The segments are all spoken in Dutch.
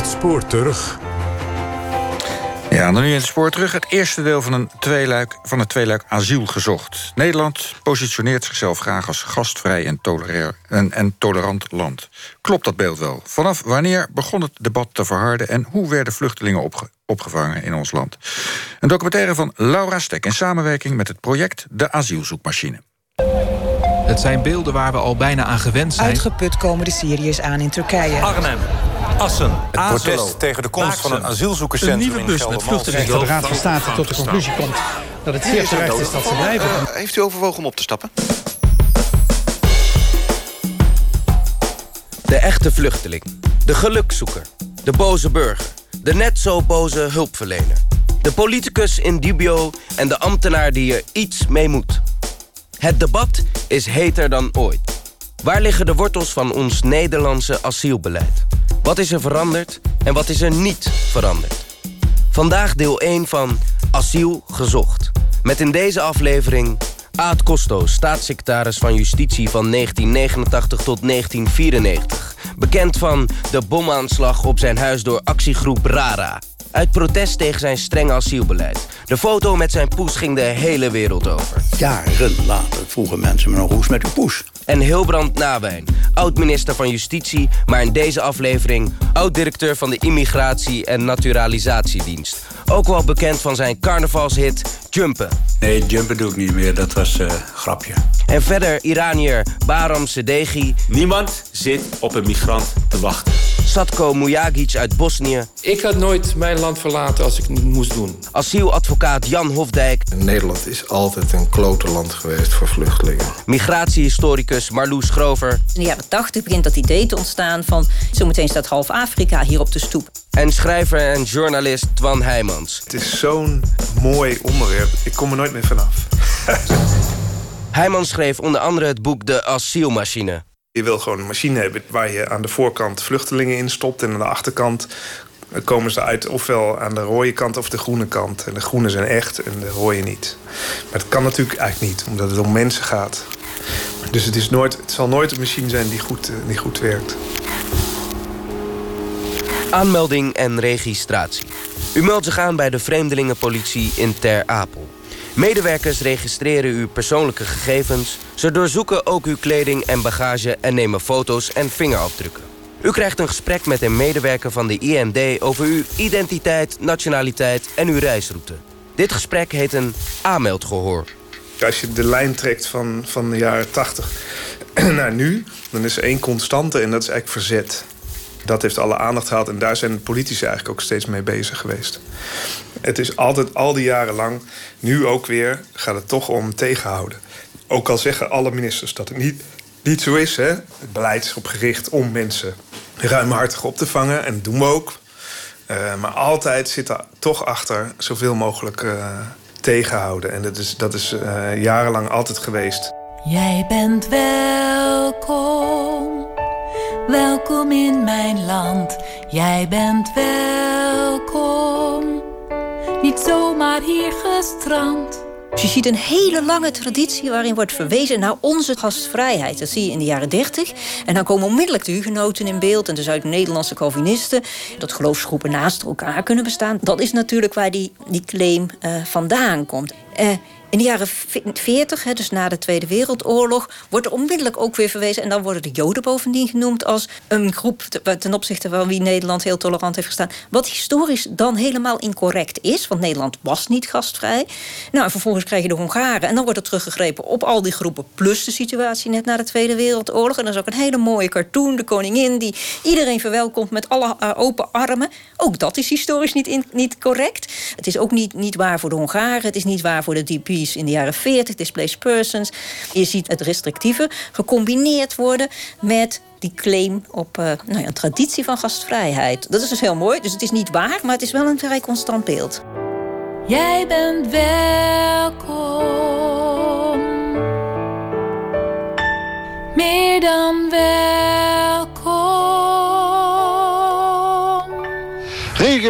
Het spoor terug. Ja, dan nu in het spoor terug. Het eerste deel van, een tweeluik, van het tweeluik asiel gezocht. Nederland positioneert zichzelf graag als gastvrij en, en, en tolerant land. Klopt dat beeld wel? Vanaf wanneer begon het debat te verharden... en hoe werden vluchtelingen opgevangen in ons land? Een documentaire van Laura Stek in samenwerking met het project De Asielzoekmachine. Het zijn beelden waar we al bijna aan gewend zijn. Uitgeput komen de Syriërs aan in Turkije. Arnhem. Assen. Het protest tegen de komst van een asielzoekerscentrum Een nieuwe bus met vluchtelingen. De Raad van State tot de conclusie komt dat het zeer terecht is dat ze blijven. Heeft u overwogen om op te stappen? De echte vluchteling. De gelukzoeker. De boze burger. De net zo boze hulpverlener. De politicus in dubio en de ambtenaar die er iets mee moet. Het debat is heter dan ooit. Waar liggen de wortels van ons Nederlandse asielbeleid? Wat is er veranderd en wat is er niet veranderd? Vandaag deel 1 van Asiel gezocht. Met in deze aflevering Aad Costo, staatssecretaris van Justitie van 1989 tot 1994. Bekend van de bomaanslag op zijn huis door actiegroep RARA. Uit protest tegen zijn strenge asielbeleid. De foto met zijn poes ging de hele wereld over. Jaren later vroegen mensen me nog hoe is met uw poes? En Hilbrand Nawijn, oud-minister van Justitie... maar in deze aflevering oud-directeur van de Immigratie- en Naturalisatiedienst. Ook wel bekend van zijn carnavalshit Jumpen. Nee, Jumpen doe ik niet meer, dat was een uh, grapje. En verder Iranier Baram Sedegi. Niemand zit op een migrant te wachten. Satko Mujagic uit Bosnië. Ik had nooit mijn land verlaten als ik het moest doen. Asieladvocaat Jan Hofdijk. Nederland is altijd een klote land geweest voor vluchtelingen. Migratiehistoricus Marloes Grover. In de jaren 80 begint dat idee te ontstaan van... zometeen staat half Afrika hier op de stoep. En schrijver en journalist Twan Het is zo'n mooi onderwerp. Ik kom er nooit meer vanaf. Heijmans schreef onder andere het boek De Asielmachine. Je wil gewoon een machine hebben waar je aan de voorkant vluchtelingen in stopt... en aan de achterkant komen ze uit ofwel aan de rode kant of de groene kant. En de groene zijn echt en de rode niet. Maar dat kan natuurlijk eigenlijk niet, omdat het om mensen gaat. Dus het, is nooit, het zal nooit een machine zijn die goed, eh, die goed werkt. Aanmelding en registratie. U meldt zich aan bij de Vreemdelingenpolitie in Ter Apel. Medewerkers registreren uw persoonlijke gegevens. Ze doorzoeken ook uw kleding en bagage en nemen foto's en vingerafdrukken. U krijgt een gesprek met een medewerker van de IND over uw identiteit, nationaliteit en uw reisroute. Dit gesprek heet een aanmeldgehoor. Als je de lijn trekt van, van de jaren 80 naar nu, dan is er één constante en dat is eigenlijk verzet. Dat heeft alle aandacht gehad en daar zijn politici eigenlijk ook steeds mee bezig geweest. Het is altijd al die jaren lang, nu ook weer, gaat het toch om tegenhouden. Ook al zeggen alle ministers dat het niet, niet zo is. Hè? Het beleid is op gericht om mensen ruimhartig op te vangen. En dat doen we ook. Uh, maar altijd zit er toch achter zoveel mogelijk uh, tegenhouden. En dat is, dat is uh, jarenlang altijd geweest. Jij bent welkom, welkom in mijn land. Jij bent welkom, niet zomaar hier gestrand. Je ziet een hele lange traditie waarin wordt verwezen naar onze gastvrijheid. Dat zie je in de jaren 30. En dan komen onmiddellijk de hugenoten in beeld en de Zuid-Nederlandse Calvinisten. Dat geloofsgroepen naast elkaar kunnen bestaan. Dat is natuurlijk waar die, die claim uh, vandaan komt. Uh, in de jaren 40, dus na de Tweede Wereldoorlog, wordt er onmiddellijk ook weer verwezen. En dan worden de Joden bovendien genoemd als een groep ten opzichte van wie Nederland heel tolerant heeft gestaan. Wat historisch dan helemaal incorrect is, want Nederland was niet gastvrij. Nou, en vervolgens krijg je de Hongaren. En dan wordt er teruggegrepen op al die groepen, plus de situatie net na de Tweede Wereldoorlog. En dat is ook een hele mooie cartoon, de koningin, die iedereen verwelkomt met alle uh, open armen. Ook dat is historisch niet, niet correct. Het is ook niet, niet waar voor de Hongaren, het is niet waar voor de DP in de jaren 40, displaced persons. Je ziet het restrictieve gecombineerd worden met die claim op uh, nou ja, een traditie van gastvrijheid. Dat is dus heel mooi. Dus het is niet waar, maar het is wel een vrij constant beeld. Jij bent welkom. Meer dan welkom.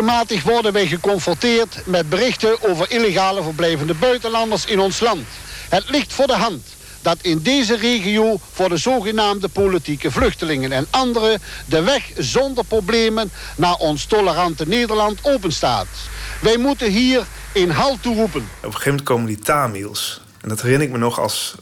Regelmatig worden wij geconfronteerd met berichten over illegale verblijvende buitenlanders in ons land. Het ligt voor de hand dat in deze regio voor de zogenaamde politieke vluchtelingen en anderen de weg zonder problemen naar ons tolerante Nederland openstaat. Wij moeten hier in halt toe roepen. Op een gegeven moment komen die Tamils. En dat herinner ik me nog als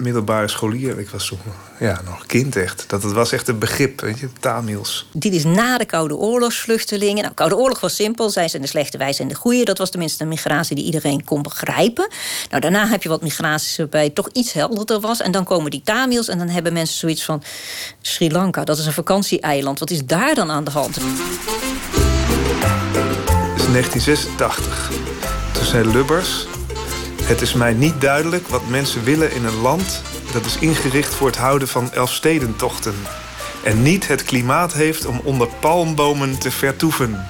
middelbare scholier. Ik was toen ja, nog kind echt. Dat het was echt een begrip, weet je, Tamils. Dit is na de Koude Oorlogsvluchtelingen. Nou, Koude Oorlog was simpel. Zij zijn de slechte, wij zijn de goede. Dat was tenminste een migratie die iedereen kon begrijpen. Nou, daarna heb je wat migraties waarbij toch iets helderder was. En dan komen die Tamils en dan hebben mensen zoiets van... Sri Lanka, dat is een vakantieeiland. Wat is daar dan aan de hand? Het is 1986. Toen zei Lubbers... Het is mij niet duidelijk wat mensen willen in een land dat is ingericht voor het houden van elfstedentochten. En niet het klimaat heeft om onder palmbomen te vertoeven.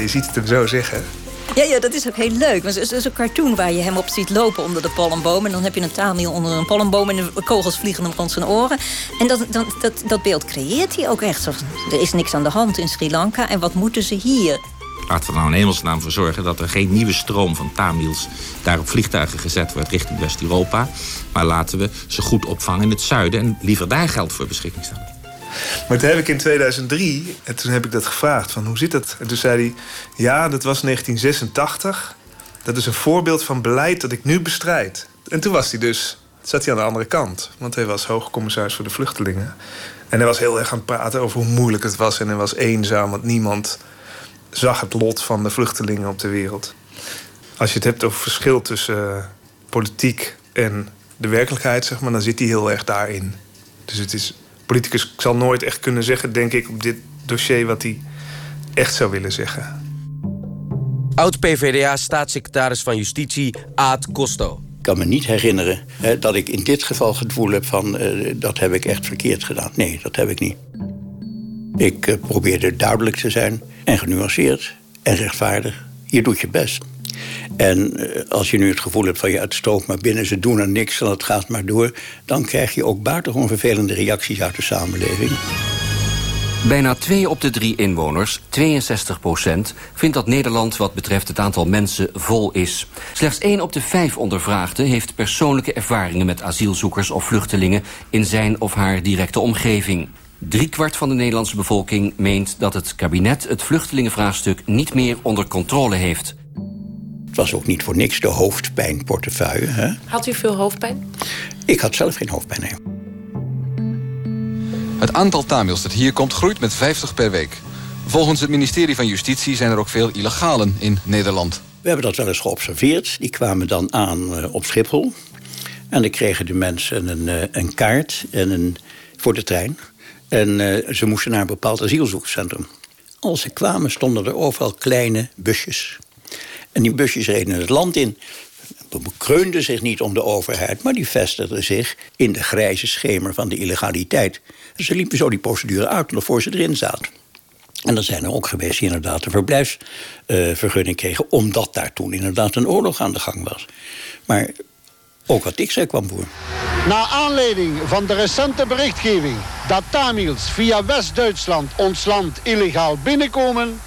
Je ziet het hem zo zeggen. Ja, ja, dat is ook heel leuk. Het is een cartoon waar je hem op ziet lopen onder de palmboom. En dan heb je een Tamil onder een palmboom en de kogels vliegen hem rond zijn oren. En dat, dat, dat, dat beeld creëert hij ook echt. Er is niks aan de hand in Sri Lanka en wat moeten ze hier? Laten we er nou in hemelsnaam voor zorgen dat er geen nieuwe stroom van Tamils daar op vliegtuigen gezet wordt richting West-Europa. Maar laten we ze goed opvangen in het zuiden en liever daar geld voor beschikking stellen. Maar toen heb ik in 2003, en toen heb ik dat gevraagd, van hoe zit dat? En toen zei hij, ja, dat was 1986. Dat is een voorbeeld van beleid dat ik nu bestrijd. En toen was hij dus, zat hij aan de andere kant. Want hij was hoogcommissaris voor de vluchtelingen. En hij was heel erg aan het praten over hoe moeilijk het was. En hij was eenzaam, want niemand zag het lot van de vluchtelingen op de wereld. Als je het hebt over verschil tussen uh, politiek en de werkelijkheid, zeg maar, dan zit hij heel erg daarin. Dus het is. Politicus zal nooit echt kunnen zeggen, denk ik, op dit dossier wat hij echt zou willen zeggen. Oud-PVDA-staatssecretaris van Justitie Aad Costo. Ik kan me niet herinneren hè, dat ik in dit geval het gevoel heb van... Uh, dat heb ik echt verkeerd gedaan. Nee, dat heb ik niet. Ik uh, probeerde duidelijk te zijn en genuanceerd en rechtvaardig. Je doet je best. En eh, als je nu het gevoel hebt van je uitstoot maar binnen, ze doen er niks en het gaat maar door, dan krijg je ook buitengewoon vervelende reacties uit de samenleving. Bijna twee op de drie inwoners, 62 procent, vindt dat Nederland wat betreft het aantal mensen vol is. Slechts één op de vijf ondervraagden heeft persoonlijke ervaringen met asielzoekers of vluchtelingen in zijn of haar directe omgeving. Driekwart van de Nederlandse bevolking meent dat het kabinet het vluchtelingenvraagstuk niet meer onder controle heeft. Het was ook niet voor niks de hoofdpijnportefeuille. Hè? Had u veel hoofdpijn? Ik had zelf geen hoofdpijn, nee. Het aantal Tamils dat hier komt groeit met 50 per week. Volgens het ministerie van Justitie zijn er ook veel illegalen in Nederland. We hebben dat wel eens geobserveerd. Die kwamen dan aan uh, op Schiphol. En dan kregen de mensen een, uh, een kaart en een, voor de trein. En uh, ze moesten naar een bepaald asielzoekerscentrum. Als ze kwamen stonden er overal kleine busjes. En die busjes reden het land in. Bekreunden zich niet om de overheid, maar die vestigden zich in de grijze schemer van de illegaliteit. ze liepen zo die procedure uit voor ze erin zaten. En dan zijn er ook geweest die inderdaad een verblijfsvergunning uh, kregen, omdat daar toen inderdaad een oorlog aan de gang was. Maar ook wat ik zei kwam voor. Na aanleiding van de recente berichtgeving dat Tamils via West-Duitsland ons land illegaal binnenkomen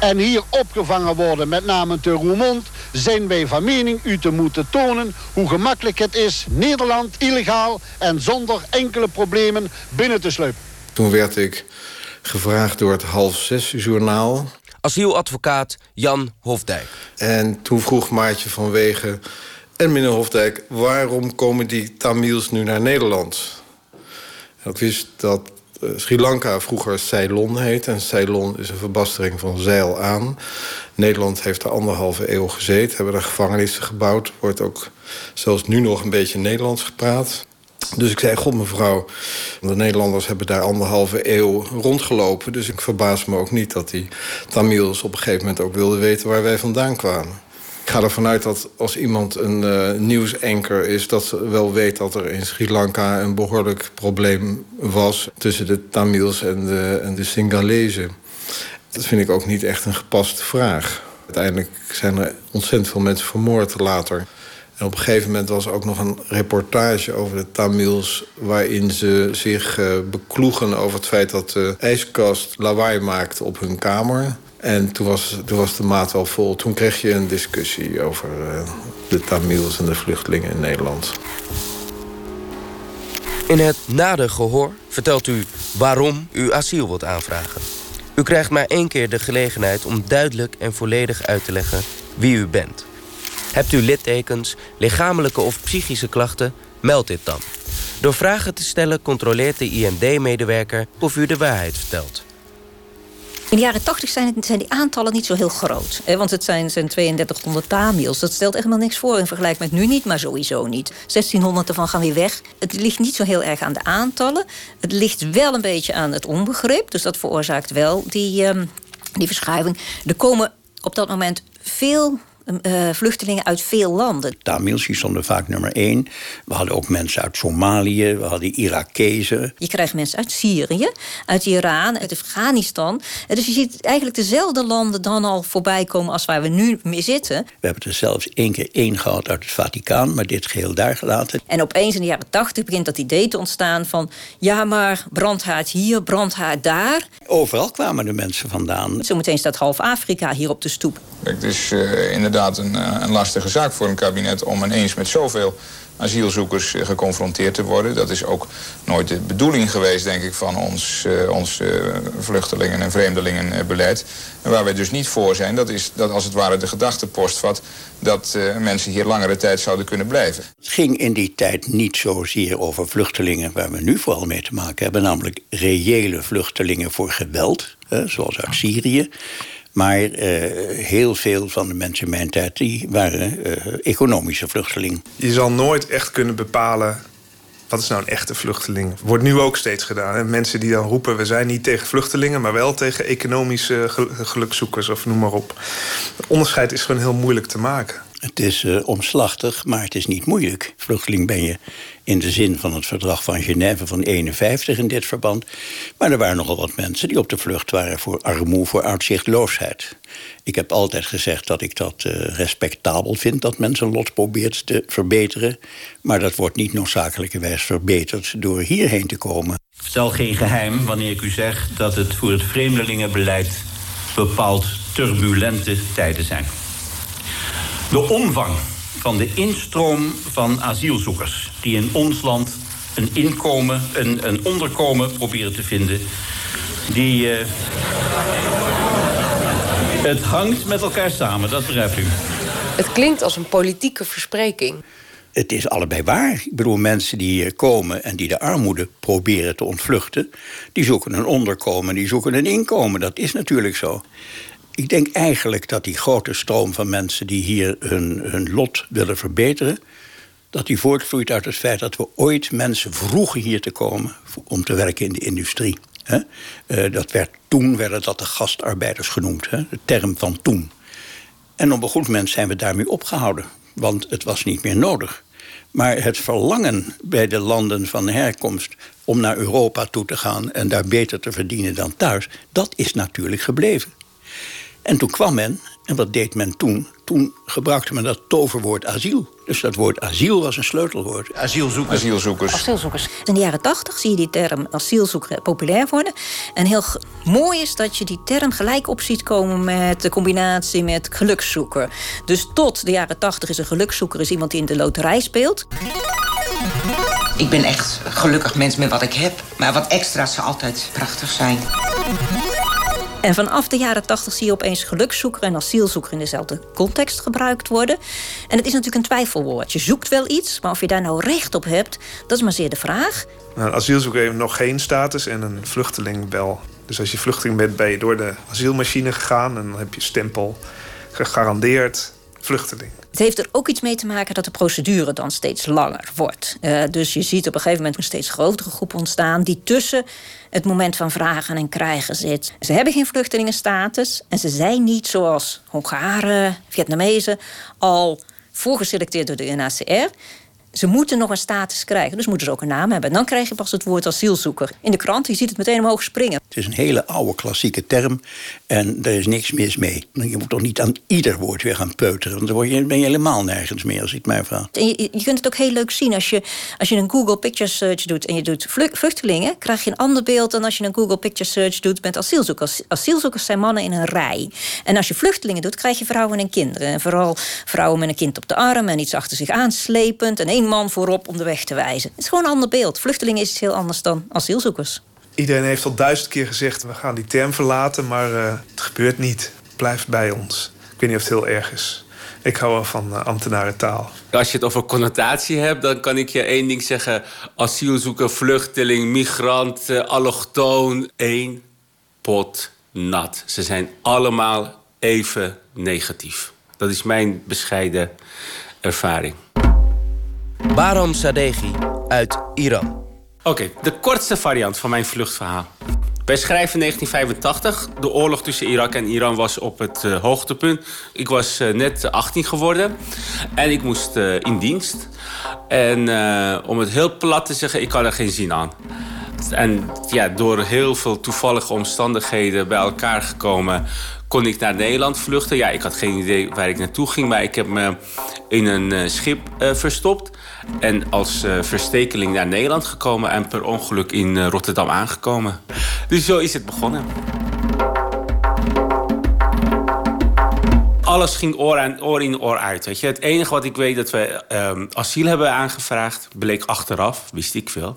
en hier opgevangen worden, met name te Roermond, zijn wij van mening u te moeten tonen hoe gemakkelijk het is Nederland illegaal en zonder enkele problemen binnen te sluipen. Toen werd ik gevraagd door het half zes journaal. Asieladvocaat Jan Hofdijk. En toen vroeg Maatje vanwege en meneer Hofdijk, waarom komen die Tamils nu naar Nederland? Ik wist dat eh, Sri Lanka vroeger Ceylon heet. En Ceylon is een verbastering van zeil aan. Nederland heeft er anderhalve eeuw gezeten. Hebben er gevangenissen gebouwd. Wordt ook zelfs nu nog een beetje Nederlands gepraat. Dus ik zei, god mevrouw, de Nederlanders hebben daar anderhalve eeuw rondgelopen. Dus ik verbaas me ook niet dat die Tamils op een gegeven moment ook wilden weten waar wij vandaan kwamen. Ik ga ervan uit dat als iemand een uh, nieuwsanker is... dat ze wel weet dat er in Sri Lanka een behoorlijk probleem was... tussen de Tamils en de, en de Singalezen. Dat vind ik ook niet echt een gepaste vraag. Uiteindelijk zijn er ontzettend veel mensen vermoord later. En op een gegeven moment was er ook nog een reportage over de Tamils... waarin ze zich uh, bekloegen over het feit dat de ijskast lawaai maakte op hun kamer... En toen was, was de maat wel vol. Toen kreeg je een discussie over uh, de Tamils en de vluchtelingen in Nederland. In het nadergehoor vertelt u waarom u asiel wilt aanvragen. U krijgt maar één keer de gelegenheid om duidelijk en volledig uit te leggen wie u bent. Hebt u littekens, lichamelijke of psychische klachten, meld dit dan. Door vragen te stellen controleert de IND-medewerker of u de waarheid vertelt. In de jaren 80 zijn, zijn die aantallen niet zo heel groot. Hè, want het zijn, zijn 3200 Tamils. Dat stelt echt helemaal niks voor in vergelijking met nu niet, maar sowieso niet. 1600 ervan gaan weer weg. Het ligt niet zo heel erg aan de aantallen. Het ligt wel een beetje aan het onbegrip. Dus dat veroorzaakt wel die, um, die verschuiving. Er komen op dat moment veel uh, vluchtelingen uit veel landen. Tamils stonden vaak nummer één. We hadden ook mensen uit Somalië, we hadden Irakezen. Je krijgt mensen uit Syrië, uit Iran, uit Afghanistan. Dus je ziet eigenlijk dezelfde landen dan al voorbij komen als waar we nu mee zitten. We hebben er zelfs één keer één gehad uit het Vaticaan, maar dit geheel daar gelaten. En opeens in de jaren tachtig begint dat idee te ontstaan van... ja, maar brandhaard hier, brandhaard daar. Overal kwamen de mensen vandaan. Zometeen staat half Afrika hier op de stoep. Het is uh, inderdaad een, uh, een, lastige zaak voor een kabinet om ineens met zoveel asielzoekers uh, geconfronteerd te worden. Dat is ook nooit de bedoeling geweest, denk ik, van ons, ons vluchtelingen- en vreemdelingenbeleid. En waar wij dus niet voor zijn, dat is dat als het ware de gedachte postvat dat mensen hier langere tijd zouden kunnen blijven. Het ging in die tijd niet zozeer over vluchtelingen waar we nu vooral mee te maken hebben, namelijk reële vluchtelingen voor geweld, zoals uit Syrië. Maar uh, heel veel van de mensen in mijn tijd die waren uh, economische vluchtelingen. Je zal nooit echt kunnen bepalen wat is nou een echte vluchteling? Wordt nu ook steeds gedaan. Hè? Mensen die dan roepen, we zijn niet tegen vluchtelingen... maar wel tegen economische gelukzoekers of noem maar op. Het onderscheid is gewoon heel moeilijk te maken. Het is uh, omslachtig, maar het is niet moeilijk. Vluchteling ben je in de zin van het verdrag van Genève van 51 in dit verband. Maar er waren nogal wat mensen die op de vlucht waren voor armoede, voor uitzichtloosheid. Ik heb altijd gezegd dat ik dat uh, respectabel vind dat mensen een lot probeert te verbeteren. Maar dat wordt niet noodzakelijkerwijs verbeterd door hierheen te komen. Ik vertel geen geheim wanneer ik u zeg dat het voor het vreemdelingenbeleid bepaald turbulente tijden zijn. De omvang van de instroom van asielzoekers die in ons land een inkomen, een, een onderkomen proberen te vinden, die. Uh, het hangt met elkaar samen, dat begrijpt u. Het klinkt als een politieke verspreking. Het is allebei waar. Ik bedoel, mensen die hier komen en die de armoede proberen te ontvluchten... die zoeken een onderkomen, die zoeken een inkomen. Dat is natuurlijk zo. Ik denk eigenlijk dat die grote stroom van mensen die hier hun, hun lot willen verbeteren, dat die voortvloeit uit het feit dat we ooit mensen vroegen hier te komen om te werken in de industrie. Uh, dat werd, toen werden dat de gastarbeiders genoemd, de term van toen. En op een goed moment zijn we daarmee opgehouden, want het was niet meer nodig. Maar het verlangen bij de landen van herkomst om naar Europa toe te gaan en daar beter te verdienen dan thuis, dat is natuurlijk gebleven. En toen kwam men, en wat deed men toen? Toen gebruikte men dat toverwoord asiel. Dus dat woord asiel was een sleutelwoord. Asielzoekers. Asielzoekers. Asielzoekers. In de jaren tachtig zie je die term asielzoeker populair worden. En heel mooi is dat je die term gelijk op ziet komen met de combinatie met gelukszoeker. Dus tot de jaren tachtig is een gelukszoeker is iemand die in de loterij speelt. Ik ben echt gelukkig mens met wat ik heb. Maar wat extra's zou altijd prachtig zijn. En vanaf de jaren tachtig zie je opeens gelukszoeker en asielzoeker in dezelfde context gebruikt worden. En het is natuurlijk een twijfelwoord. Je zoekt wel iets, maar of je daar nou recht op hebt, dat is maar zeer de vraag. Nou, een asielzoeker heeft nog geen status en een vluchteling wel. Dus als je vluchteling bent, ben je door de asielmachine gegaan en dan heb je stempel gegarandeerd vluchteling. Het heeft er ook iets mee te maken dat de procedure dan steeds langer wordt. Uh, dus je ziet op een gegeven moment een steeds grotere groep ontstaan die tussen het moment van vragen en krijgen zit. Ze hebben geen vluchtelingenstatus en ze zijn niet zoals Hongaren, Vietnamezen al voorgeselecteerd door de UNHCR ze moeten nog een status krijgen, dus moeten ze ook een naam hebben. En dan krijg je pas het woord asielzoeker. In de krant, je ziet het meteen omhoog springen. Het is een hele oude klassieke term en er is niks mis mee. Je moet toch niet aan ieder woord weer gaan peuteren, want dan word je, ben je helemaal nergens meer als ik mij vraag. En je, je, kunt het ook heel leuk zien als je, als je een Google Picture Search doet en je doet vluchtelingen, krijg je een ander beeld dan als je een Google Picture Search doet met asielzoekers. Asielzoekers zijn mannen in een rij. En als je vluchtelingen doet, krijg je vrouwen en kinderen. En vooral vrouwen met een kind op de arm en iets achter zich aanslepend. En één man voorop om de weg te wijzen. Het is gewoon een ander beeld. Vluchtelingen is iets heel anders dan asielzoekers. Iedereen heeft al duizend keer gezegd... we gaan die term verlaten, maar uh, het gebeurt niet. Het blijft bij ons. Ik weet niet of het heel erg is. Ik hou wel van uh, ambtenarentaal. Als je het over connotatie hebt, dan kan ik je één ding zeggen. Asielzoeker, vluchteling, migrant, uh, allochtoon. één pot nat. Ze zijn allemaal even negatief. Dat is mijn bescheiden ervaring. Baram Sadeghi uit Iran. Oké, de kortste variant van mijn vluchtverhaal. Wij schrijven 1985. De oorlog tussen Irak en Iran was op het uh, hoogtepunt. Ik was uh, net 18 geworden en ik moest uh, in dienst. En om het heel plat te zeggen, ik had er geen zin aan. En ja, door heel veel toevallige omstandigheden bij elkaar gekomen, kon ik naar Nederland vluchten. Ja, ik had geen idee waar ik naartoe ging, maar ik heb me in een schip verstopt. En als uh, verstekeling naar Nederland gekomen en per ongeluk in Rotterdam aangekomen. Dus zo is het begonnen. Alles ging oor, in oor uit. Je. Het enige wat ik weet dat we um, asiel hebben aangevraagd, bleek achteraf, wist ik veel.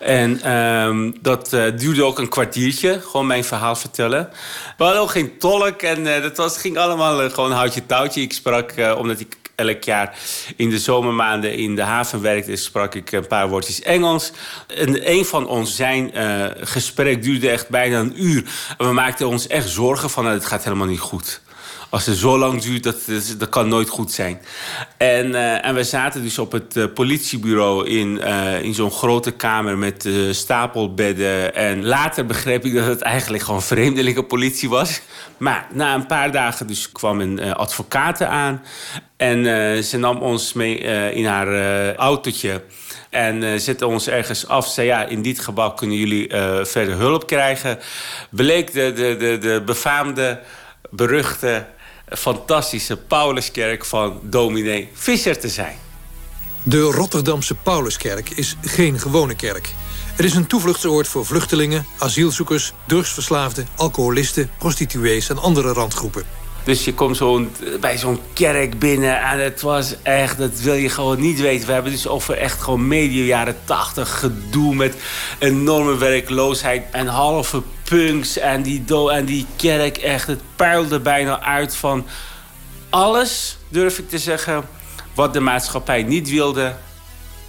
En um, dat uh, duurde ook een kwartiertje, gewoon mijn verhaal vertellen. We hadden ook geen tolk en dat was, ging allemaal gewoon houtje touwtje. Ik sprak, omdat ik elk jaar in de zomermaanden in de haven werkte, sprak ik een paar woordjes Engels. En een van ons, zijn gesprek duurde echt bijna een uur. En we maakten ons echt zorgen van, het gaat helemaal niet goed. Als het zo lang duurt, dat, dat kan nooit goed zijn. En, uh, en we zaten dus op het uh, politiebureau in, uh, in zo'n grote kamer met stapelbedden. En later begreep ik dat het eigenlijk gewoon vreemdelingenpolitie was. Maar na een paar dagen dus kwam een advocaat aan. En ze nam ons mee in haar autootje. En zette ons ergens af. Zei ja, in dit gebouw kunnen jullie verder hulp krijgen. Bleek de, de, de, de befaamde, beruchte fantastische Pauluskerk van dominee Visser te zijn. De Rotterdamse Pauluskerk is geen gewone kerk. Het is een toevluchtsoord voor vluchtelingen, asielzoekers, drugsverslaafden, alcoholisten, prostituees en andere randgroepen. Dus je komt zo bij zo'n kerk binnen en het was echt, dat wil je gewoon niet weten. We hebben dus over echt gewoon medio jaren tachtig gedoe met enorme werkloosheid en halve punks en die, en die kerk echt. Het puilde bijna uit van alles, durf ik te zeggen, wat de maatschappij niet wilde,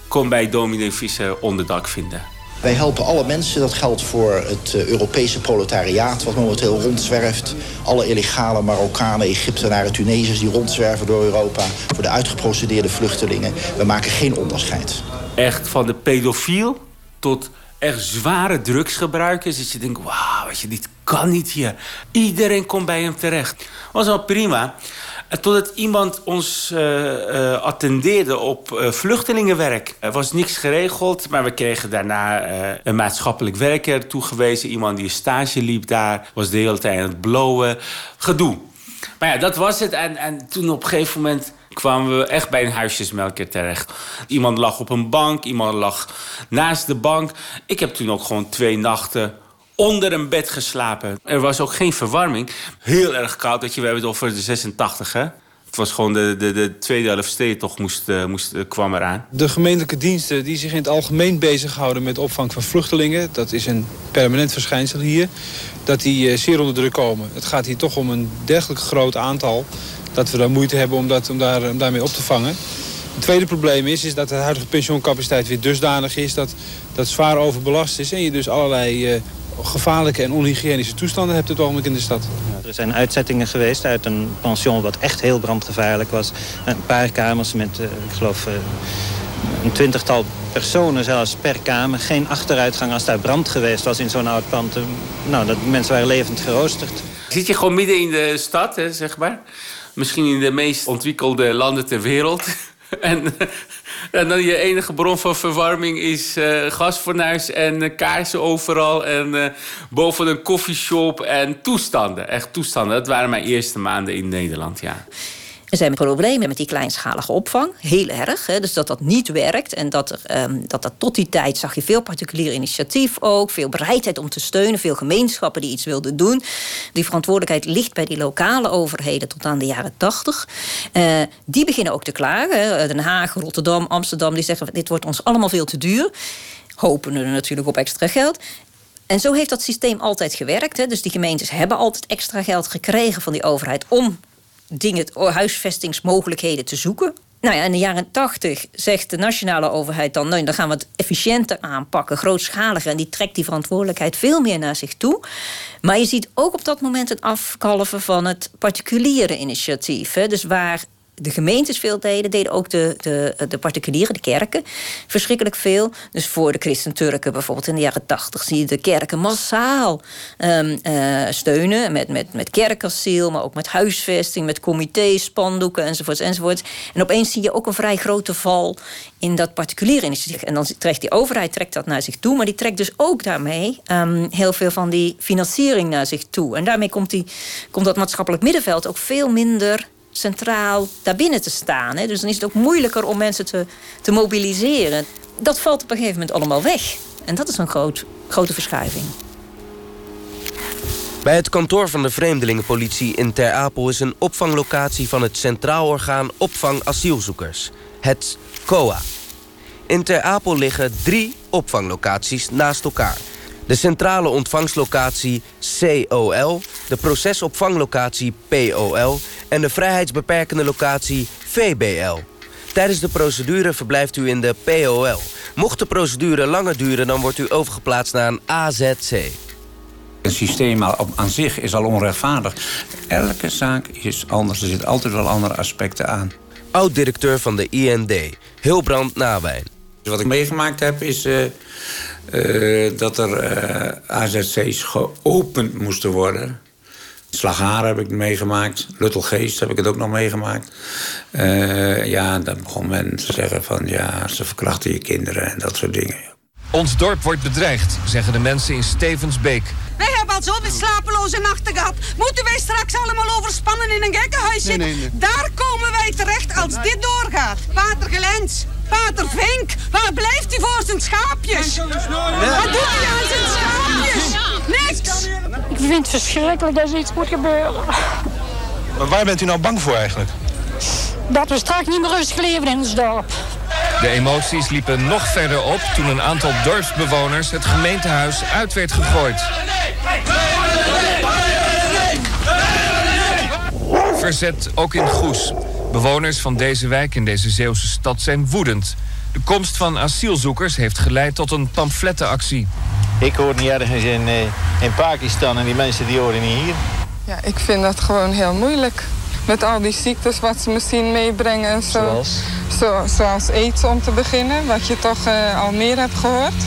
kon bij dominee Visser onderdak vinden. Wij helpen alle mensen. Dat geldt voor het uh, Europese proletariaat wat momenteel rondzwerft. Alle illegale Marokkanen, Egyptenaren, Tunesiërs die rondzwerven door Europa. Voor de uitgeprocedeerde vluchtelingen. We maken geen onderscheid. Echt van de pedofiel tot echt zware drugsgebruikers. Dat je denkt, wauw, je, dit kan niet hier. Iedereen komt bij hem terecht. was wel prima. Totdat iemand ons uh, uh, attendeerde op uh, vluchtelingenwerk. Er was niks geregeld, maar we kregen daarna een maatschappelijk werker toegewezen. Iemand die een stage liep daar, was de hele tijd aan het blowen. Gedoe. Maar ja, dat was het. En, en toen op een gegeven moment kwamen we echt bij een huisjesmelker terecht. Iemand lag op een bank, iemand lag naast de bank. Ik heb toen ook gewoon twee nachten onder een bed geslapen. Er was ook geen verwarming. Heel erg koud, dat je, we hebben het over de 86, hè? Het was gewoon de, de, de tweede helft toch moest, uh, moest, uh, kwam eraan. De gemeentelijke diensten die zich in het algemeen bezighouden met opvang van vluchtelingen... dat is een permanent verschijnsel hier, dat die uh, zeer onder druk komen. Het gaat hier toch om een dergelijk groot aantal... dat we daar moeite hebben om, dat, om, daar, om daarmee op te vangen. Het tweede probleem is, is dat de huidige pensioencapaciteit weer dusdanig is... dat, dat zwaar overbelast is en je dus allerlei gevaarlijke en onhygiënische toestanden hebt het ogenblik in de stad. er zijn uitzettingen geweest uit een pension wat echt heel brandgevaarlijk was. Een paar kamers met, uh, ik geloof, uh, een twintigtal personen zelfs per kamer. Geen achteruitgang als daar brand geweest was in zo'n oud pand. Nou, dat, mensen waren levend geroosterd. Zit je gewoon midden in de stad, hè, zeg maar? Misschien in de meest ontwikkelde landen ter wereld. en en dan je enige bron van verwarming is uh, gasfornuis en uh, kaarsen overal. En uh, boven een koffieshop en toestanden. Echt toestanden. Dat waren mijn eerste maanden in Nederland, ja. Er zijn problemen met die kleinschalige opvang, heel erg. Hè, dus dat dat niet werkt. En dat, er, ehm, dat dat tot die tijd zag je veel particulier initiatief ook. Veel bereidheid om te steunen. Veel gemeenschappen die iets wilden doen. Die verantwoordelijkheid ligt bij die lokale overheden tot aan de jaren tachtig. Uh, die beginnen ook te klagen. Den Haag, Rotterdam, Amsterdam. Die zeggen dit wordt ons allemaal veel te duur. Hopen natuurlijk op extra geld. En zo heeft dat systeem altijd gewerkt. Hè. Dus die gemeentes hebben altijd extra geld gekregen van die overheid om dingen, huisvestingsmogelijkheden te zoeken. Nou ja, in de jaren tachtig zegt de nationale overheid dan... Nou, dan gaan we het efficiënter aanpakken, grootschaliger... en die trekt die verantwoordelijkheid veel meer naar zich toe. Maar je ziet ook op dat moment het afkalven van het particuliere initiatief. Hè. Dus waar de gemeentes veel deden, deden ook de, de, de particulieren, de kerken, verschrikkelijk veel. Dus voor de christen-Turken bijvoorbeeld in de jaren tachtig zie je de kerken massaal um, uh, steunen. Met, met, met kerkasiel, maar ook met huisvesting, met comité's, spandoeken enzovoorts, enzovoorts. En opeens zie je ook een vrij grote val in dat particuliere initiatief. En dan trekt die overheid trekt dat naar zich toe, maar die trekt dus ook daarmee um, heel veel van die financiering naar zich toe. En daarmee komt, die, komt dat maatschappelijk middenveld ook veel minder centraal daarbinnen te staan. Hè. Dus dan is het ook moeilijker om mensen te, te mobiliseren. Dat valt op een gegeven moment allemaal weg. En dat is een groot, grote verschuiving. Bij het kantoor van de Vreemdelingenpolitie in Ter Apel... is een opvanglocatie van het Centraal Orgaan Opvang Asielzoekers. Het COA. In Ter Apel liggen drie opvanglocaties naast elkaar. De centrale ontvangstlocatie COL, de procesopvanglocatie POL en de vrijheidsbeperkende locatie VBL. Tijdens de procedure verblijft u in de POL. Mocht de procedure langer duren, dan wordt u overgeplaatst naar een AZC. Het systeem aan zich is al onrechtvaardig. Elke zaak is anders. Er zitten altijd wel andere aspecten aan. Oud-directeur van de IND, Hilbrand Nawijn. Wat ik meegemaakt heb is uh, uh, dat er uh, AZC's geopend moesten worden. Slagharen heb ik meegemaakt. Luttelgeest heb ik het ook nog meegemaakt. Uh, ja, dan begon men te zeggen van ja, ze verkrachten je kinderen en dat soort dingen. Ons dorp wordt bedreigd, zeggen de mensen in Stevensbeek. Wij hebben al zoveel slapeloze nachten gehad. Moeten wij straks allemaal overspannen in een gekkenhuis zitten? Nee, nee, nee. Daar komen wij terecht als dit doorgaat. Pater Gelens, Pater Vink, waar blijft hij voor zijn schaapjes? Wat doet hij aan zijn schaapjes? Niks! Ik vind het verschrikkelijk dat er iets moet gebeuren. Maar waar bent u nou bang voor eigenlijk? Dat we straks niet meer rustig leven in ons dorp. De emoties liepen nog verder op toen een aantal dorpsbewoners het gemeentehuis uit werd gegooid. Verzet ook in Goes. Bewoners van deze wijk in deze Zeeuwse stad zijn woedend. De komst van asielzoekers heeft geleid tot een pamflettenactie. Ik hoor niet ergens in, eh, in Pakistan en die mensen die horen niet hier. Ja, ik vind dat gewoon heel moeilijk. Met al die ziektes wat ze misschien meebrengen en zo. Zoals? Zo, zoals aids om te beginnen, wat je toch uh, al meer hebt gehoord.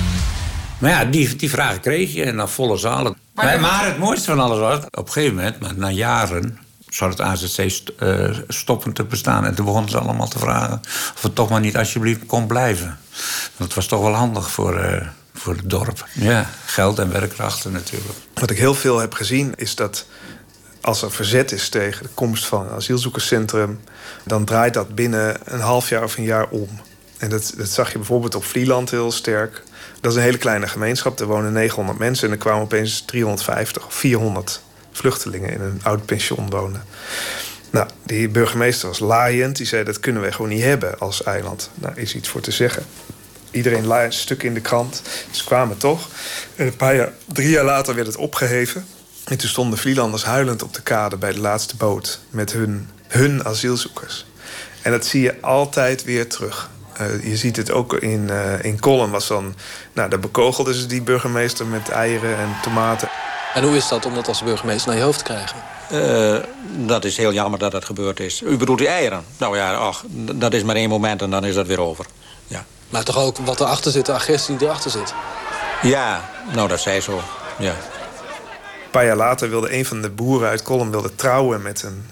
Maar ja, die, die vragen kreeg je en dan volle zalen. Maar, maar, het mooiste van alles was, op een gegeven moment, maar na jaren zou het AZC uh, stoppen te bestaan. En toen begonnen ze allemaal te vragen of het toch maar niet alsjeblieft kon blijven. Want het was toch wel handig voor, uh, voor het dorp. Ja, geld en werkkrachten natuurlijk. Wat ik heel veel heb gezien is dat als er verzet is tegen de komst van een asielzoekerscentrum... dan draait dat binnen een half jaar of een jaar om. En dat, dat zag je bijvoorbeeld op Vlieland heel sterk. Dat is een hele kleine gemeenschap. Er wonen 900 mensen en er kwamen opeens 350 of 400 vluchtelingen in een oud pension wonen. Nou, die burgemeester was laaiend. Die zei, dat kunnen wij gewoon niet hebben als eiland. Nou, is iets voor te zeggen. Iedereen laai een stuk in de krant. Ze kwamen toch. En een paar jaar, drie jaar later werd het opgeheven. En toen stonden Vlielanders huilend op de kade bij de laatste boot... met hun, hun asielzoekers. En dat zie je altijd weer terug. Uh, je ziet het ook in, uh, in was dan... Nou, daar bekogelden ze die burgemeester met eieren en tomaten. En hoe is dat om dat als burgemeester naar je hoofd te krijgen? Uh, dat is heel jammer dat dat gebeurd is. U bedoelt die eieren? Nou ja, ach, dat is maar één moment en dan is dat weer over. Ja. Maar toch ook wat erachter zit, de agressie die erachter zit? Ja, nou dat zei zo, ja. Een paar jaar later wilde een van de boeren uit Colum wilde trouwen met een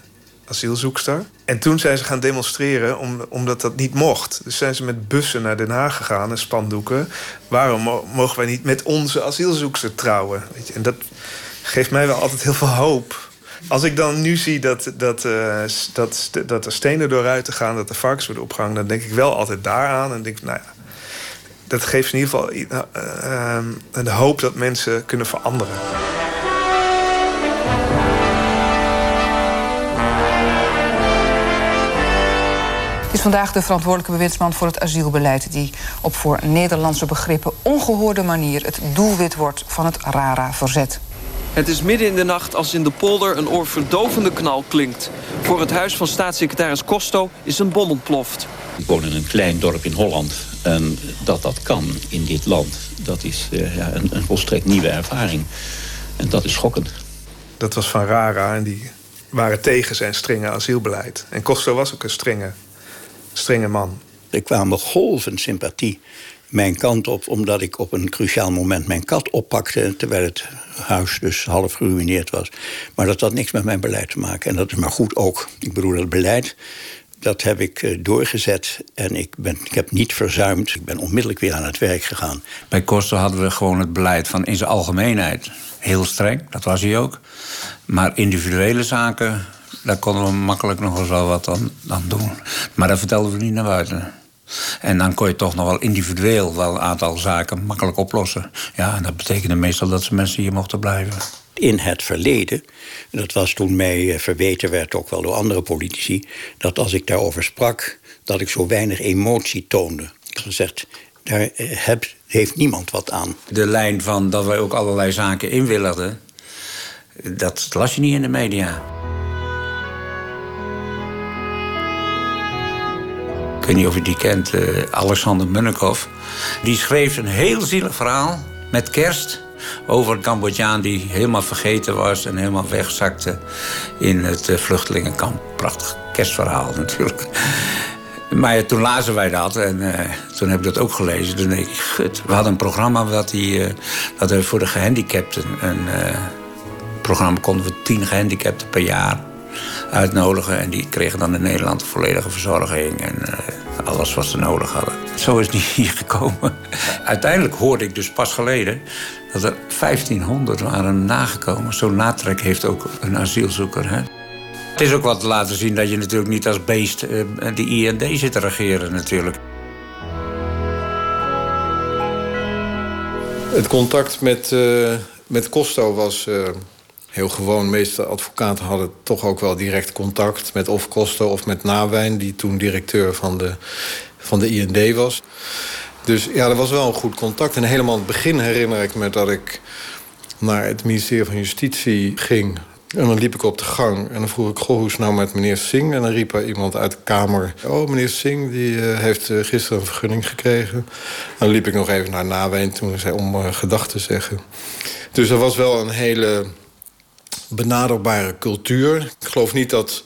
asielzoekster. En toen zijn ze gaan demonstreren om, omdat dat niet mocht. Dus zijn ze met bussen naar Den Haag gegaan en spandoeken. Waarom mogen wij niet met onze asielzoekster trouwen? Weet je? En dat geeft mij wel altijd heel veel hoop. Als ik dan nu zie dat, dat, uh, dat, dat er stenen door ruiten gaan, dat er varkens worden opgehangen, dan denk ik wel altijd daaraan. En denk nou ja, dat geeft in ieder geval uh, de hoop dat mensen kunnen veranderen. Het is vandaag de verantwoordelijke bewindsman voor het asielbeleid... die op voor Nederlandse begrippen ongehoorde manier... het doelwit wordt van het RARA-verzet. Het is midden in de nacht als in de polder een oorverdovende knal klinkt. Voor het huis van staatssecretaris Costo is een bom ontploft. Ik woon in een klein dorp in Holland. En dat dat kan in dit land, dat is uh, ja, een, een volstrekt nieuwe ervaring. En dat is schokkend. Dat was van Rara en die waren tegen zijn strenge asielbeleid. En Costo was ook een strenge, strenge man. Er kwamen golven sympathie mijn kant op... omdat ik op een cruciaal moment mijn kat oppakte... terwijl het huis dus half geruineerd was. Maar dat had niks met mijn beleid te maken. En dat is maar goed ook. Ik bedoel, dat beleid dat heb ik eh, doorgezet en ik, ben, ik heb niet verzuimd. Ik ben onmiddellijk weer aan het werk gegaan. Bij Kosten hadden we gewoon het beleid van in zijn algemeenheid heel streng. Dat was hij ook. Maar individuele zaken, daar konden we makkelijk nog eens wel wat aan, aan doen. Maar dat vertelden we niet naar buiten. En dan kon je toch nog wel individueel wel een aantal zaken makkelijk oplossen. Ja, en dat betekende meestal dat ze mensen hier mochten blijven. In het verleden, dat was toen mij eh, verweten werd ook wel door andere politici... dat als ik daarover sprak, dat ik zo weinig emotie toonde. Ik heb gezegd, daar eh, heeft niemand wat aan. De lijn van dat wij ook allerlei zaken inwilligden... dat las je niet in de media. Ik weet niet of je die kent, uh, Alexander Munnikhoff. Die schreef een heel zielig verhaal met kerst over een Cambodjaan die helemaal vergeten was en helemaal wegzakte in het uh, vluchtelingenkamp. Prachtig kerstverhaal natuurlijk. Maar toen lazen wij dat en uh, toen heb ik dat ook gelezen. Toen denk ik, gut, we hadden een programma dat, die, dat we voor de gehandicapten... een programma konden we tien gehandicapten per jaar uitnodigen. En die kregen dan in Nederland volledige verzorging en uh, alles wat ze nodig hadden. Zo is die hier gekomen. Uiteindelijk hoorde ik dus pas geleden dat er 1500 waren nagekomen. Zo'n natrek heeft ook een asielzoeker. Hè? Het is ook wat te laten zien dat je natuurlijk niet als beest uh, de IND zit te regeren natuurlijk. Het contact met, uh, met Costo was heel gewoon. De meeste advocaten hadden toch ook wel direct contact met of Costo of met Nawijn, die toen directeur van de, van de IND was. Dus ja, er was wel een goed contact. En helemaal aan het begin herinner ik me dat ik naar het ministerie van Justitie ging. En dan liep ik op de gang en dan vroeg ik, goh, hoe is het nou met meneer Singh? En dan riep er iemand uit de kamer, oh, meneer Singh, die uh, heeft uh, gisteren een vergunning gekregen. Dan liep ik nog even naar Nawijn toen zei om uh, gedachten te zeggen. Dus er was wel een hele benaderbare cultuur. Ik geloof niet dat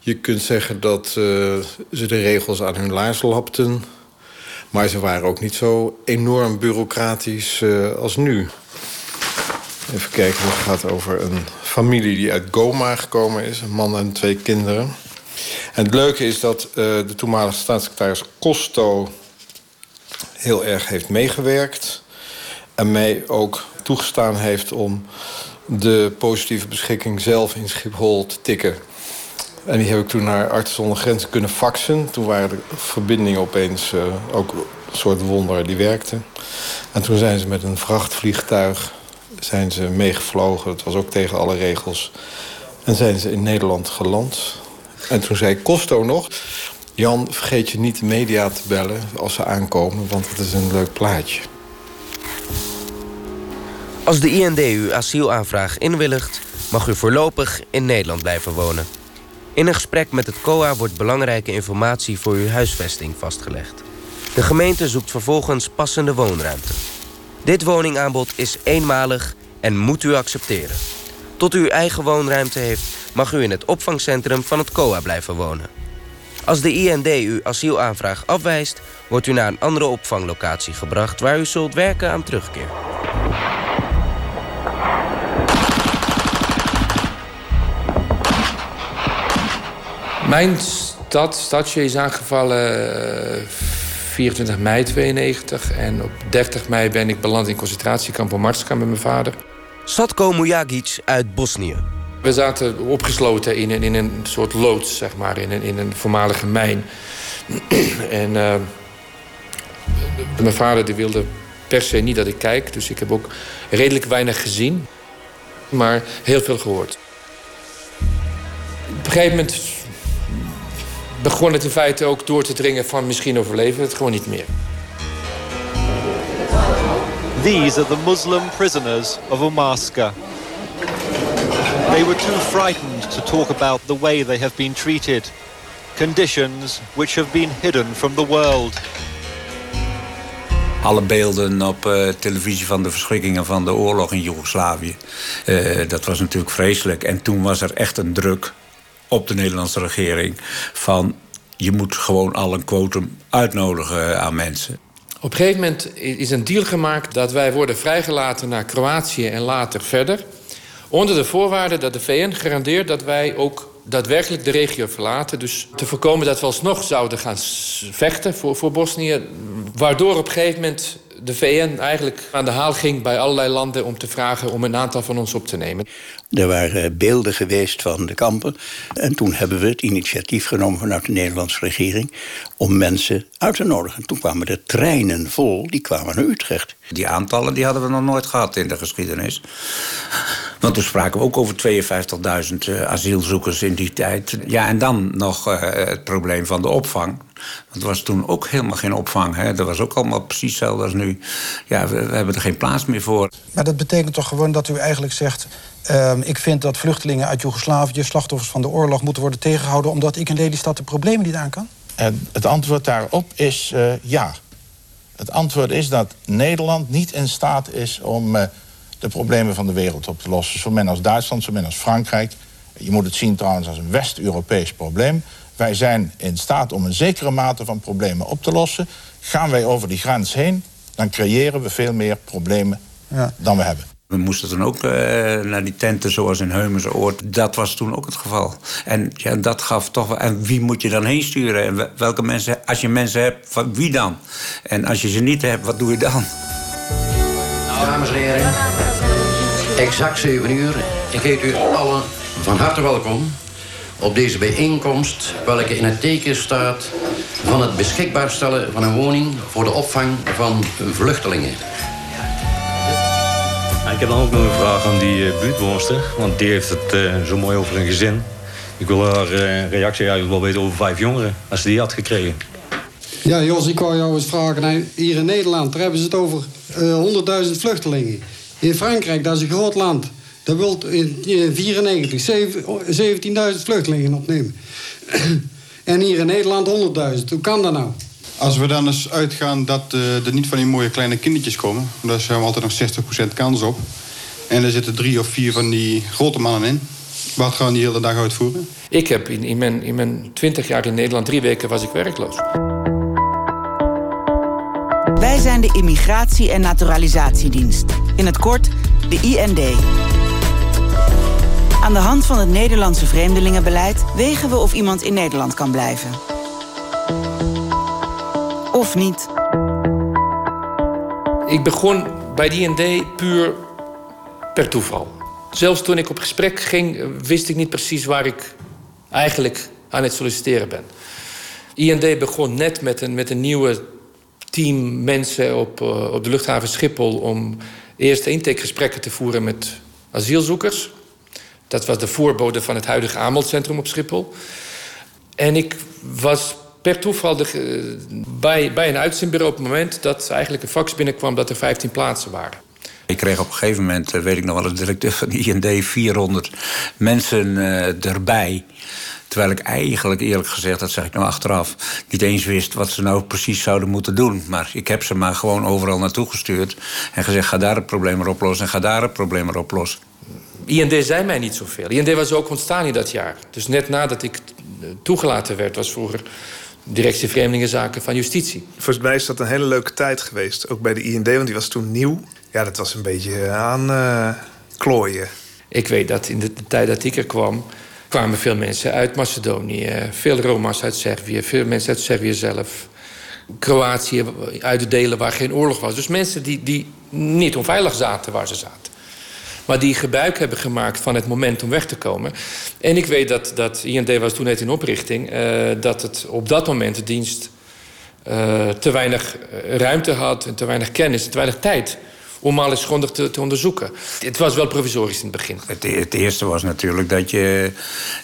je kunt zeggen dat uh, ze de regels aan hun laars lapten. Maar ze waren ook niet zo enorm bureaucratisch uh, als nu. Even kijken, het gaat over een familie die uit Goma gekomen is. Een man en twee kinderen. En het leuke is dat uh, de toenmalige staatssecretaris Costo... heel erg heeft meegewerkt. En mij ook toegestaan heeft om de positieve beschikking zelf in Schiphol te tikken. En die heb ik toen naar Artsen zonder Grenzen kunnen faxen. Toen waren de verbindingen opeens uh, ook een soort wonder die werkte. En toen zijn ze met een vrachtvliegtuig zijn ze meegevlogen. Dat was ook tegen alle regels. En zijn ze in Nederland geland. En toen zei Costo nog... Jan, vergeet je niet de media te bellen als ze aankomen... want het is een leuk plaatje. Als de IND uw asielaanvraag inwilligt, mag u voorlopig in Nederland blijven wonen. In een gesprek met het COA wordt belangrijke informatie voor uw huisvesting vastgelegd. De gemeente zoekt vervolgens passende woonruimte. Dit woningaanbod is eenmalig en moet u accepteren. Tot u uw eigen woonruimte heeft, mag u in het opvangcentrum van het COA blijven wonen. Als de IND uw asielaanvraag afwijst, wordt u naar een andere opvanglocatie gebracht waar u zult werken aan terugkeer. Mijn stad, stadje, is aangevallen 24 mei 92. En op 30 mei ben ik beland in concentratiekamp Martska met mijn vader. Satko Mujagic uit Bosnië. We zaten opgesloten in een, in een soort loods, zeg maar, in een, in een voormalige mijn. en uh, mijn vader die wilde per se niet dat ik kijk, dus ik heb ook redelijk weinig gezien, maar heel veel gehoord. Op een gegeven moment begon het in feite ook door te dringen van misschien overleven we het gewoon niet meer. These are the Muslim prisoners of Umaska. They were too frightened to talk about the way they have been treated. Conditions which have been hidden from the world. Alle beelden op uh, televisie van de verschrikkingen van de oorlog in Joegoslavië. Uh, dat was natuurlijk vreselijk. En toen was er echt een druk op de Nederlandse regering van je moet gewoon al een quotum uitnodigen aan mensen. Op een gegeven moment is een deal gemaakt dat wij worden vrijgelaten naar Kroatië en later verder. Onder de voorwaarde dat de VN garandeert dat wij ook daadwerkelijk de regio verlaten. Dus te voorkomen dat we alsnog zouden gaan vechten voor, voor Bosnië. Waardoor op een gegeven moment de VN eigenlijk aan de haal ging bij allerlei landen om te vragen om een aantal van ons op te nemen. Er waren beelden geweest van de kampen. En toen hebben we het initiatief genomen vanuit de Nederlandse regering om mensen uit te nodigen. Toen kwamen de treinen vol, die kwamen naar Utrecht. Die aantallen die hadden we nog nooit gehad in de geschiedenis. Want toen spraken we ook over 52.000 uh, asielzoekers in die tijd. Ja, en dan nog uh, het probleem van de opvang. Want er was toen ook helemaal geen opvang. Hè. Dat was ook allemaal precies hetzelfde als nu. Ja, we, we hebben er geen plaats meer voor. Maar dat betekent toch gewoon dat u eigenlijk zegt... Uh, ik vind dat vluchtelingen uit Joegoslavië, slachtoffers van de oorlog... moeten worden tegengehouden omdat ik in Lelystad de problemen niet aan kan? En het antwoord daarop is uh, ja. Het antwoord is dat Nederland niet in staat is om uh, de problemen van de wereld op te lossen. Zo min als Duitsland, zo min als Frankrijk. Je moet het zien trouwens als een West-Europees probleem. Wij zijn in staat om een zekere mate van problemen op te lossen. Gaan wij over die grens heen, dan creëren we veel meer problemen ja. dan we hebben. We moesten toen ook uh, naar die tenten zoals in Heumensoord. Dat was toen ook het geval. En ja, dat gaf toch wel... En wie moet je dan heen sturen? En welke mensen... Als je mensen hebt, van wie dan? En als je ze niet hebt, wat doe je dan? Dames en heren, exact 7 uur. Ik heet u allen van harte welkom op deze bijeenkomst, welke in het teken staat van het beschikbaar stellen van een woning voor de opvang van vluchtelingen. ik heb dan ook nog een vraag aan die uh, buurtwoonster, want die heeft het uh, zo mooi over een gezin. Ik wil haar uh, reactie eigenlijk wel weten over vijf jongeren, als ze die had gekregen. Ja, Jos, ik wou jou eens vragen. Hier in Nederland, daar hebben ze het over 100.000 vluchtelingen. In Frankrijk, dat is een groot land. Dat wil in 1994 17.000 vluchtelingen opnemen. en hier in Nederland 100.000. Hoe kan dat nou? Als we dan eens uitgaan dat uh, er niet van die mooie kleine kindertjes komen... daar zijn we altijd nog 60% kans op. En er zitten drie of vier van die grote mannen in. Wat gaan die hele dag uitvoeren? Ik heb in, in, mijn, in mijn 20 jaar in Nederland drie weken was ik werkloos. Wij zijn de Immigratie- en Naturalisatiedienst. In het kort de IND. Aan de hand van het Nederlandse vreemdelingenbeleid wegen we of iemand in Nederland kan blijven. Of niet. Ik begon bij IND puur per toeval. Zelfs toen ik op gesprek ging, wist ik niet precies waar ik eigenlijk aan het solliciteren ben. IND begon net met een, met een nieuwe team mensen op, uh, op de luchthaven Schiphol om eerst intakegesprekken te voeren met asielzoekers. Dat was de voorbode van het huidige aanmeldcentrum op Schiphol. En ik was per toeval de, bij, bij een uitzendbureau op het moment dat eigenlijk een fax binnenkwam dat er 15 plaatsen waren. Ik kreeg op een gegeven moment, eh, weet ik nog wel, als directeur van IND 400 mensen uh, erbij. Terwijl ik eigenlijk, eerlijk gezegd, dat zeg ik nou achteraf, niet eens wist wat ze nou precies zouden moeten doen. Maar ik heb ze maar gewoon overal naartoe gestuurd en gezegd: ga daar het probleem maar oplossen en ga daar het probleem maar oplossen. IND zei mij niet zoveel. IND was ook ontstaan in dat jaar. Dus net nadat ik toegelaten werd, was vroeger directie Vreemdelingenzaken van Justitie. Volgens mij is dat een hele leuke tijd geweest. Ook bij de IND, want die was toen nieuw. Ja, dat was een beetje aan uh, klooien. Ik weet dat in de, de, tijd dat ik er kwam... kwamen veel mensen uit Macedonië. Veel Roma's uit Servië. Veel mensen uit Servië zelf. Kroatië, uit de delen waar geen oorlog was. Dus mensen die, die niet onveilig zaten waar ze zaten. Maar die gebruik hebben gemaakt van het moment om weg te komen. En ik weet dat, dat IND was toen net in oprichting, uh, dat het op dat moment de dienst uh, te weinig ruimte had en te weinig kennis en te weinig tijd om alles grondig te, te, onderzoeken. Het was wel provisorisch in het begin. Het, het, eerste was natuurlijk dat je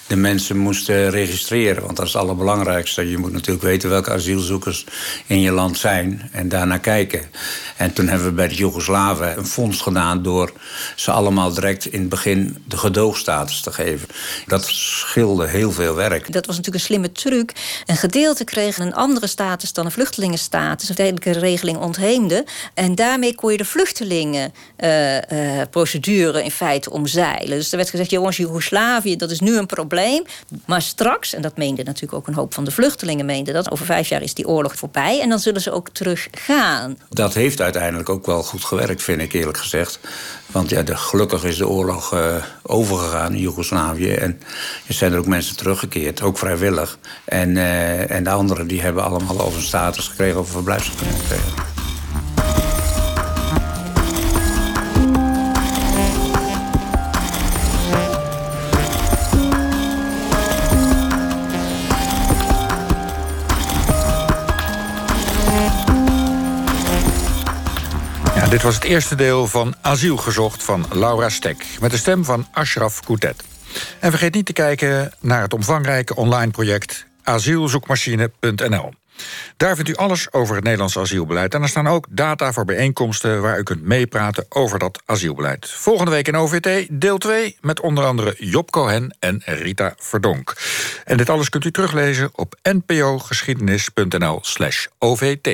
de mensen moest registreren. Want dat is het allerbelangrijkste. Je moet natuurlijk weten welke asielzoekers in je land zijn en daarnaar kijken. En toen hebben we bij de Joegoslaven een fonds gedaan... door ze allemaal direct in het begin de gedoogstatus te geven. Dat scheelde heel veel werk. Dat was natuurlijk een slimme truc. Een gedeelte kreeg een andere status dan een vluchtelingenstatus. Een tijdelijke regeling ontheemde. En daarmee kon je de vluchtelingenprocedure uh, uh, in feite omzeilen. Dus er werd gezegd, jongens, Joegoslavië, dat is nu een probleem. Maar straks, en dat meende natuurlijk ook een hoop van de vluchtelingen... meende dat over vijf jaar is die oorlog voorbij... en dan zullen ze ook teruggaan. Dat heeft uiteindelijk ook wel goed gewerkt, vind ik eerlijk gezegd. Want ja, gelukkig is de oorlog uh, overgegaan in Joegoslavië. En er zijn er ook mensen teruggekeerd, ook vrijwillig. En, en de anderen die hebben allemaal over status gekregen, over verblijfsvergunning gekregen. Dit was het eerste deel van Asiel gezocht van Laura Stek... met de stem van Ashraf Koutet. En vergeet niet te kijken naar het omvangrijke online project asielzoekmachine.nl. Daar vindt u alles over het Nederlandse asielbeleid. En er staan ook data voor bijeenkomsten waar u kunt meepraten over dat asielbeleid. Volgende week in OVT, deel 2, met onder andere Job Cohen en Rita Verdonk. En dit alles kunt u teruglezen op npogeschiedenis.nl slash OVT.